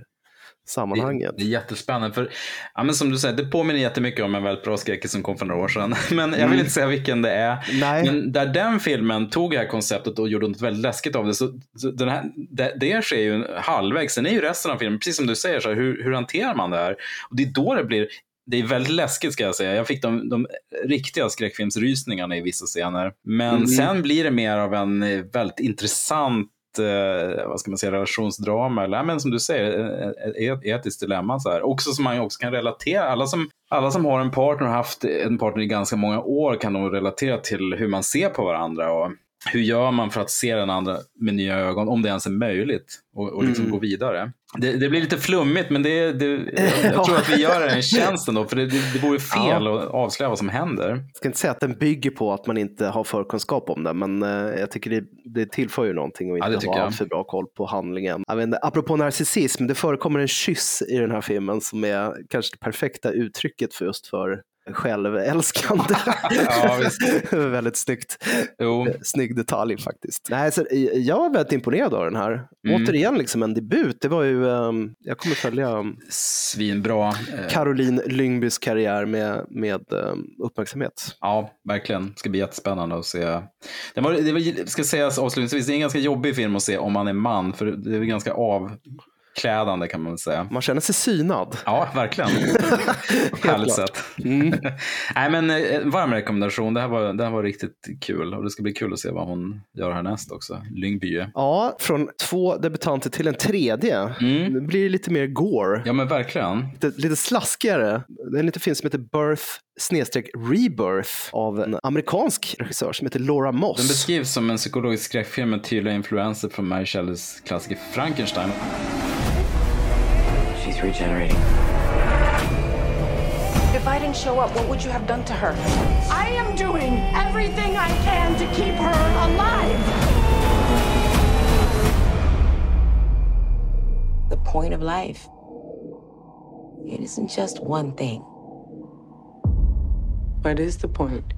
sammanhanget? Det, det är jättespännande. För, ja, men som du säger, det påminner jättemycket om en väldigt bra skräckis som kom för några år sedan. Men jag vill inte säga vilken det är. Nej. Men där den filmen tog det här konceptet och gjorde något väldigt läskigt av det. Så, så den här, det, det sker ju halvvägs. Sen är ju resten av filmen, precis som du säger, så här, hur, hur hanterar man det här? Och det är då det blir det är väldigt läskigt ska jag säga. Jag fick de, de riktiga skräckfilmsrysningarna i vissa scener. Men Mm. sen blir det mer av en eh, väldigt intressant eh, vad ska man säga, relationsdrama eller men som du säger, eh, eh, ett etiskt dilemma. Så här. Också som man också kan relatera. Alla som, alla som har en partner och har haft en partner i ganska många år kan nog relatera till hur man ser på varandra. Och hur gör man för att se den andra med nya ögon, om det ens är möjligt, och, och liksom Mm. gå vidare. Det, det blir lite flummigt, men det, det, jag, jag tror att vi gör en tjänst ändå, för det, det, det vore fel att avslöja vad som händer. Jag ska inte säga att den bygger på att man inte har förkunskap om det, men eh, jag tycker det, det tillför ju någonting och Ja, det inte tycker ha för bra koll på handlingen. Jag vet inte, apropå narcissism, det förekommer en kyss i den här filmen som är kanske det perfekta uttrycket för just för självälskande. Ja, väldigt snyggt. Jo, Snygg detalj faktiskt. Nej, så, eh, jag var väldigt imponerad av den här. Mm. Återigen liksom en debut. Det var ju, ehm, jag kommer följa ehm, svinbra. Eh, Caroline Lyngbys karriär med, med ehm, uppmärksamhet. Ja, verkligen. Det ska bli jättespännande att se. Det, var, det var, ska sägas avslutningsvis, det är en ganska jobbig film att se om man är man, för det är ganska avklädande kan man väl säga. Man känner sig synad. Ja, verkligen. Härligt sätt. Mm. Nej, men eh, varm rekommendation. Det här, var, det här var riktigt kul och det ska bli kul att se vad hon gör härnäst också. Lyngby. Ja, från två debutanter till en tredje. Mm. Nu blir det lite mer gore. Ja, men verkligen. Lite, lite slaskigare. Det är en liten film som heter Birth snedstreck Rebirth av en amerikansk regissör som heter Laura Den Moss. beskrivs som en psykologisk skräckfilm med tydliga influenser från Mary Shelleys klassiker Frankenstein. She's regenerating. If I didn't show up, what would you have done to her? I am doing everything I can to keep her alive. The point of life. It isn't just one thing. What is the point?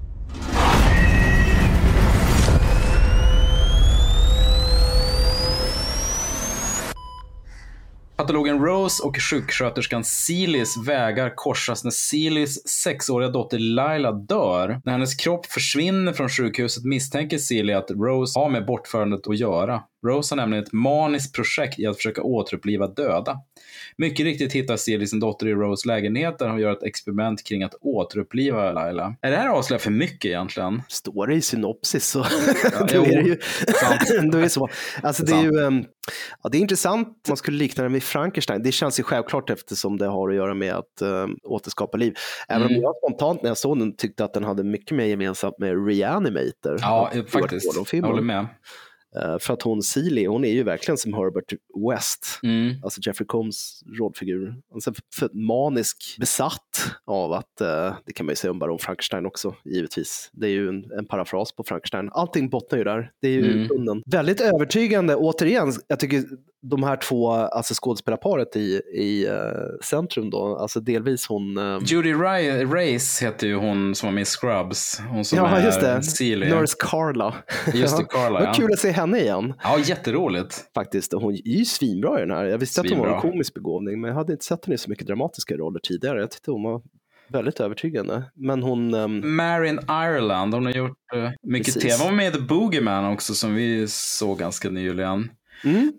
Patologen Rose och sjuksköterskan Silis vägar korsas när Silis sexåriga dotter Laila dör. När hennes kropp försvinner från sjukhuset misstänker Silly att Rose har med bortförandet att göra. Rose har nämligen ett maniskt projekt i att försöka återuppliva döda. Mycket riktigt hittar Silly sin dotter i Rose lägenhet där hon gör ett experiment kring att återuppliva Laila. Är det här avslöjat för mycket egentligen? Står det i synopsis så Ja, då är det ju då är det så. Alltså det är ju ehm, ja, det är intressant, man skulle likna det med Frankenstein. Det känns ju självklart eftersom det har att göra med att um, återskapa liv. Även Mm. om jag spontant när jag såg den tyckte att den hade mycket mer gemensamt med Reanimator. Ja, faktiskt. Jag håller med. Eh, för att hon, Seeley, hon är ju verkligen som Herbert West. Mm. Alltså Jeffrey Combs rollfigur. Alltså för manisk, besatt av att, eh, det kan man ju säga om Baron Frankenstein också, givetvis. Det är ju en, en parafras på Frankenstein. Allting bottnar ju där. Det är ju Mm. Väldigt övertygande, återigen, jag tycker de här två, alltså skådespelarparet i, i eh, centrum då, alltså delvis hon... eh, Judy Ray- Race heter ju hon som var med i Scrubs. Hon som ja, är just det. Seeley. Nurse Carla. Just det, Carla, Vad ja. kul att se henne igen. Ja, jätteroligt. faktiskt. Hon är ju svinbra i den här. Jag visste att hon var en Svinbra. komisk begåvning, men jag hade inte sett henne i så mycket dramatiska roller tidigare. Jag tyckte hon var väldigt övertygande. Men hon, ehm, Marin Ireland, hon har gjort eh, mycket Precis. tv. Hon var med i The Boogeyman också som vi såg ganska nyligen. mm,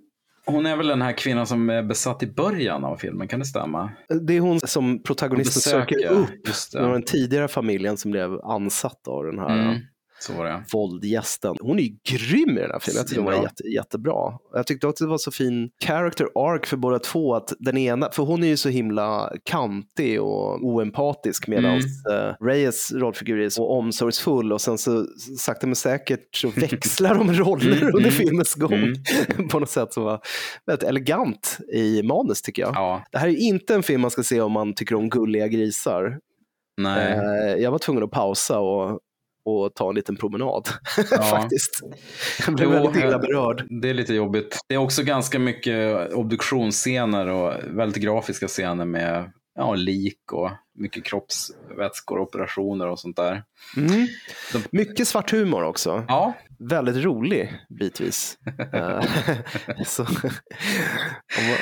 Hon är väl den här kvinnan som är besatt i början av filmen, kan det stämma? det är hon som protagonisten Besöker, söker upp. just Det var det. den tidigare familjen som blev ansatt av den här Mm. Så var det. våldgästen. Hon är ju grym i den här filmen. Jag tyckte hon var jätte, jättebra. Jag tyckte också det var så fin character arc för båda två. Att den ena, för hon är ju så himla kantig och oempatisk medan Mm. eh, Reyes rollfigur är så omsorgsfull och sen så sakta men säkert så växlar de roller Mm, under mm, filmens gång mm. på något sätt som var väldigt elegant i manus tycker jag. Ja, Det här är inte en film man ska se om man tycker om gulliga grisar. nej. Eh, Jag var tvungen att pausa och, och ta en liten promenad Ja. faktiskt. Jag blev väldigt illa eh, berörd. Det är lite jobbigt. Det är också ganska mycket obduktionsscener och väldigt grafiska scener med ja, lik och mycket kroppsvätskor, operationer och sånt där. Mm. De- Mycket svart humor också. Ja, Väldigt rolig bitvis. Eh, så, om,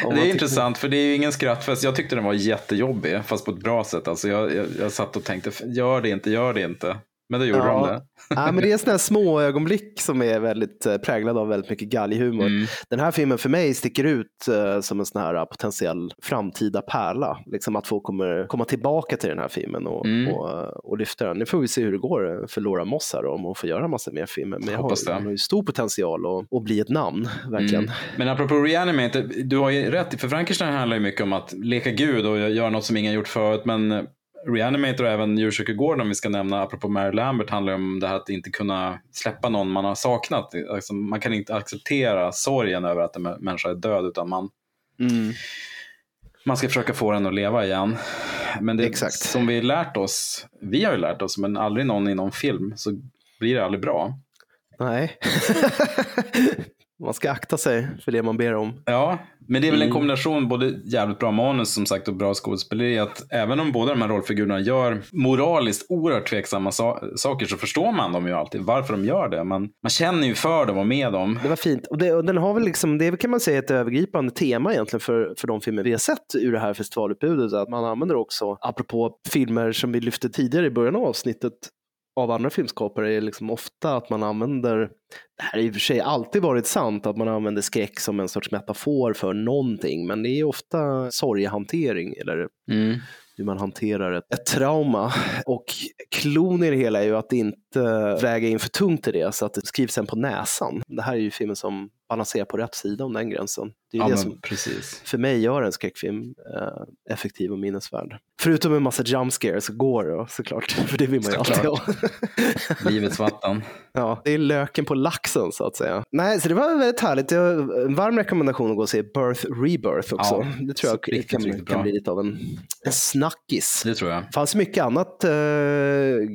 om det är tycker- intressant för det är ju ingen skrattfest. Jag tyckte den var jättejobbig, fast på ett bra sätt. Alltså jag, jag, jag satt och tänkte, gör det inte, gör det inte. Men det gjorde Ja. de det. Ja, men det är sådana små ögonblick som är väldigt eh, präglade av väldigt mycket galghumor. Mm. Den här filmen för mig sticker ut eh, som en sån här eh, potentiell framtida pärla. Liksom att folk kommer komma tillbaka till den här filmen och, Mm. och, och lyfta den. Nu får vi se hur det går för Laura Moss här om hon får göra massa mer filmer. Men jag Hoppas har, det. hon har ju stor potential att, att bli ett namn, verkligen. Mm. Men apropå Reanimate, du har ju rätt. För Frankenstein handlar ju mycket om att leka gud och göra något som ingen gjort förut. Men Reanimator och även Djurkyrkogården, om vi ska nämna, apropå Mary Lambert, handlar om det här att inte kunna släppa någon man har saknat. Alltså, man kan inte acceptera sorgen över att en mä- människa är död, utan man, Mm. man ska försöka få den att leva igen. Men det Exakt. som vi lärt oss, vi har ju lärt oss, men aldrig någon i någon film, så blir det aldrig bra. Nej. man ska akta sig för det man ber om. Ja, men det är väl en Mm. kombination, både jävligt bra manus som sagt och bra skådespeleri, att även om båda de här rollfigurerna gör moraliskt oerhört tveksamma sa- saker så förstår man dem ju alltid, varför de gör det. Man, man känner ju för dem och med dem. Det var fint. Och, det, och den har väl liksom, det kan man säga ett övergripande tema egentligen för, för de filmer vi har sett ur det här festivalutbudet. Att man använder också, apropå filmer som vi lyfte tidigare i början av avsnittet, av andra filmskapare är liksom ofta att man använder, det här har i och för sig alltid varit sant, att man använder skräck som en sorts metafor för någonting, men det är ofta sorgehantering eller Mm. hur man hanterar ett, ett trauma. Och klon i det hela är ju att inte väga in för tungt i det så att det skrivs sen på näsan. Det här är ju filmen som balanserar på rätt sida om den gränsen. Det är Ja, det som precis. för mig gör en skräckfilm eh, effektiv och minnesvärd. Förutom en massa jump scares så går det såklart, för det vill man ju alltid ha. Livets vatten. Ja, det är löken på laxen så att säga. Nej, så det var väldigt härligt. En varm rekommendation att gå och se Birth Rebirth också. Ja, det tror jag riktigt, kan, riktigt kan bli lite av en, en snackis. Det tror jag. Det fanns mycket annat uh,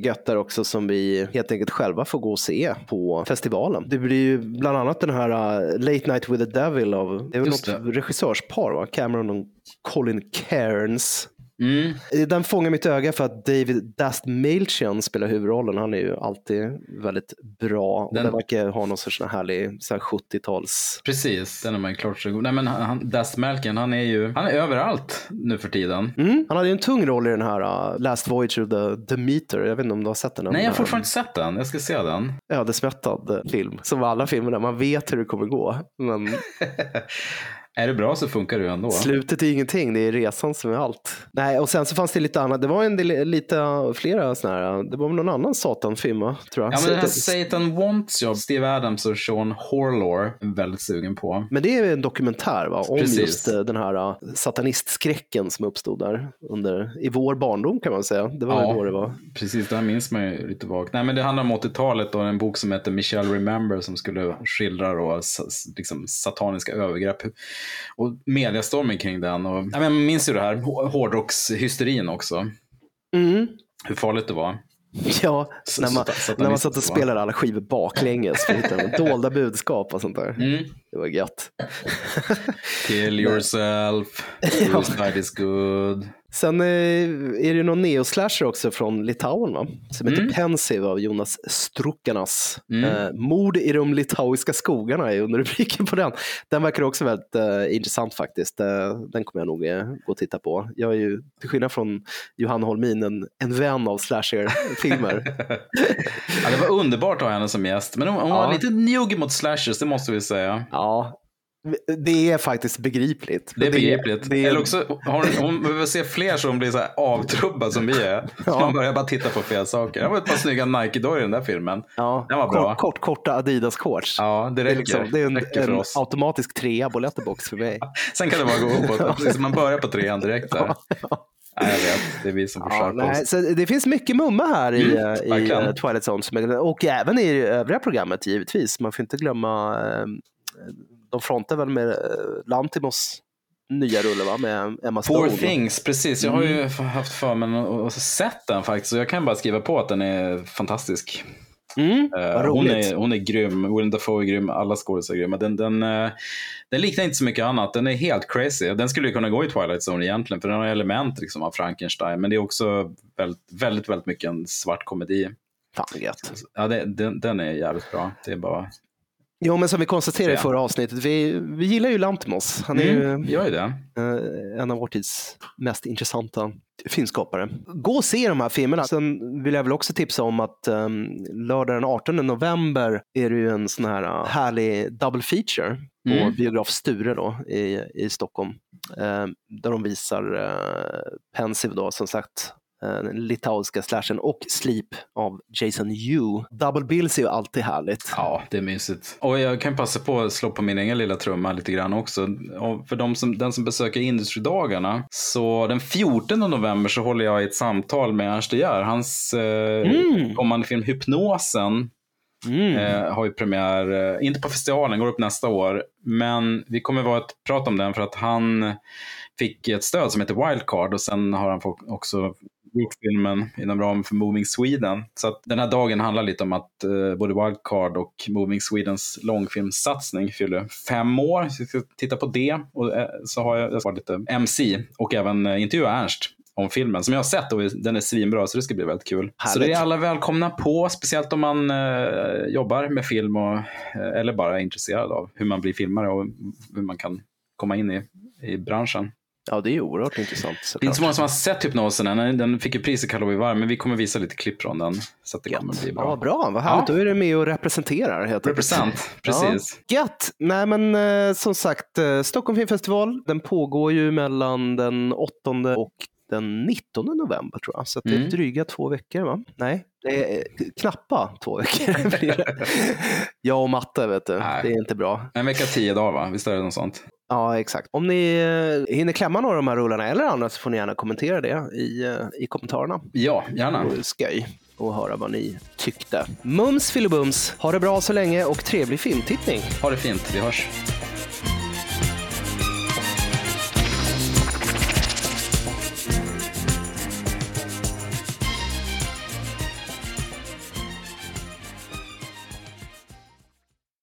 gött där också som vi helt enkelt själva får gå och se på festivalen. Det blir ju bland annat den här Late Night with the Devil av, det är väl Just något regissörspar va? Cameron och Colin Cairns. Mm. Den fångar mitt öga för att David Dastmalchian spelar huvudrollen. Han är ju alltid väldigt bra. Och Den- den verkar ha någon sorts härlig så här 70-tals... Precis, den är man klart så god. Nej men han, Dust Malkin, han är ju han är överallt nu för tiden. Mm. Han hade ju en tung roll i den här uh, Last Voyage of the Demeter. Jag vet inte om du har sett den? Nej, jag har fortfarande inte sett den. Jag ska se den. ödesmättad film. Som alla filmer där man vet hur det kommer gå. Men Är det bra så funkar det ju ändå. slutet är ingenting, det är resan som är allt. Nej, och sen så fanns det lite annat. Det var en del, lite flera sådana här, det var någon annan satanfilm tror jag. Ja, men den här Satan- Wants You, Steve Adams och Sean Horlor, är väldigt sugen på. Men det är en dokumentär va? om Precis. just eh, den här satanistskräcken som uppstod där under, i vår barndom kan man säga. Det var Ja. då det var. Precis, det här minns man ju lite vagt. Nej, men det handlar om 80-talet och en bok som heter Michelle Remember som skulle skildra då, liksom, sataniska övergrepp. Och mediastormen kring den. Och, ja, men jag minns ju det här hå- hårdrockshysterin också. Mm. Hur farligt det var. Ja, Så- när man, när man satt och spelade alla skivor baklänges för att hitta dolda budskap och sånt där. Mm. Det var gött. Kill yourself, suicide is good. Sen eh, är det någon neoslasher också från Litauen va? som heter Mm. Pensive av Jonas Strukanas. Mm. Eh, Mord i de litauiska skogarna är underrubriken på den. Den verkar också väldigt eh, intressant faktiskt. Eh, den kommer jag nog eh, gå och titta på. Jag är ju, till skillnad från Johanna Holmin, en, en vän av slasherfilmer. Ja, det var underbart att ha henne som gäst. Men hon, hon var Ja. lite njugg mot slashers, det måste vi säga. ja, Det är faktiskt begripligt. Det är begripligt. det är- Eller också, hon, hon behöver se fler som blir så här avtrubbad som vi är. Ja. Man börjar bara titta på fel saker. Det var ett par snygga Nike-dojor i den där filmen. Ja, Den var bra. Kort, kort, korta Adidas-shorts. Ja, det Det är, räcker. liksom, det är en, räcker för en automatisk trea på Letterbox för mig. Sen kan det bara gå uppåt. Man börjar på trean direkt. Där. Nej, jag vet. Det är vi som får Ja, nej, så det finns mycket mumma här i, Mm, i eh, Twilight Zone och även i det övriga programmet givetvis. Man får inte glömma, eh, de frontar väl med eh, Lantimos nya rulle va? med Emma Poor Stone. Things, precis. Jag har ju Mm. haft för mig att- sett den faktiskt. Och jag kan bara skriva på att den är fantastisk. Mm, vad hon, är, hon är grym, Willem Dafoe är grym, alla skådespelare är grymma. Den, den, eh, den liknar inte så mycket annat, den är helt crazy. Den skulle ju kunna gå i Twilight Zone egentligen, för den har element liksom, av Frankenstein. Men det är också väldigt, väldigt, väldigt mycket en svart komedi. Fan gött. Ja, det, den, den är jävligt bra. Det är bara... Jo, men som vi konstaterade i Ja. förra avsnittet, vi, vi gillar ju Lantimos. Han är Mm, ju eh, en av vår tids mest intressanta filmskapare. Gå och se de här filmerna. Sen vill jag väl också tipsa om att um, lördag den 18 november är det ju en sån här uh, härlig double feature på Mm. biograf Sture då, i, i Stockholm. eh, där de visar uh, Pensive då, som sagt. Eh, Den litauiska slashen och Sleep av Jason Yu. Double bills är ju alltid härligt. Ja, det är mysigt. Och jag kan passa på att slå på min egen lilla trumma lite grann också. Och för de som, den som besöker Industridagarna, så den 14 november så håller jag ett samtal med Ernst Geer. Hans eh, Mm. kommande film Hypnosen Mm. eh, har ju premiär, eh, inte på festivalen, går upp nästa år. Men vi kommer vara ett prat om den för att han fick ett stöd som heter Wildcard och sen har han också gjort filmen inom ramen för Moving Sweden. Så att den här dagen handlar lite om att eh, både Wildcard och Moving Swedens långfilmssatsning fyller fem år. Så jag ska titta på det och eh, så har jag, jag har lite MC och även eh, intervjua Ernst om filmen som jag har sett och den är svinbra så det ska bli väldigt kul. Så Härligt. det är alla välkomna på, speciellt om man eh, jobbar med film och, eh, eller bara är intresserad av hur man blir filmare och hur man kan komma in i, i branschen. Ja, det är oerhört intressant. Det är såklart. inte så många som har sett Hypnosen än. Den fick ju pris i Karlovy Var, men vi kommer visa lite klipp från den. Så att det kommer bli bra. Ja, bra, vad härligt. Ja. Då är du med och representerar. Helt enkelt. Represent, precis. Ja. Gött! Nej, men eh, som sagt, eh, Stockholm Filmfestival, den pågår ju mellan den 8 och den 19 november tror jag. Så det är Mm. dryga två veckor va? Nej, det är eh, knappa två veckor. jag och matte, vet du. Nej. Det är inte bra. En vecka, tio dagar va? Visst är det något sånt? Ja, exakt. Om ni eh, hinner klämma några av de här rullarna eller andra så får ni gärna kommentera det i, eh, i kommentarerna. Ja, gärna. Skoj att höra vad ni tyckte. Mums filibums, ha det bra så länge och trevlig filmtittning. Ha det fint. Vi hörs.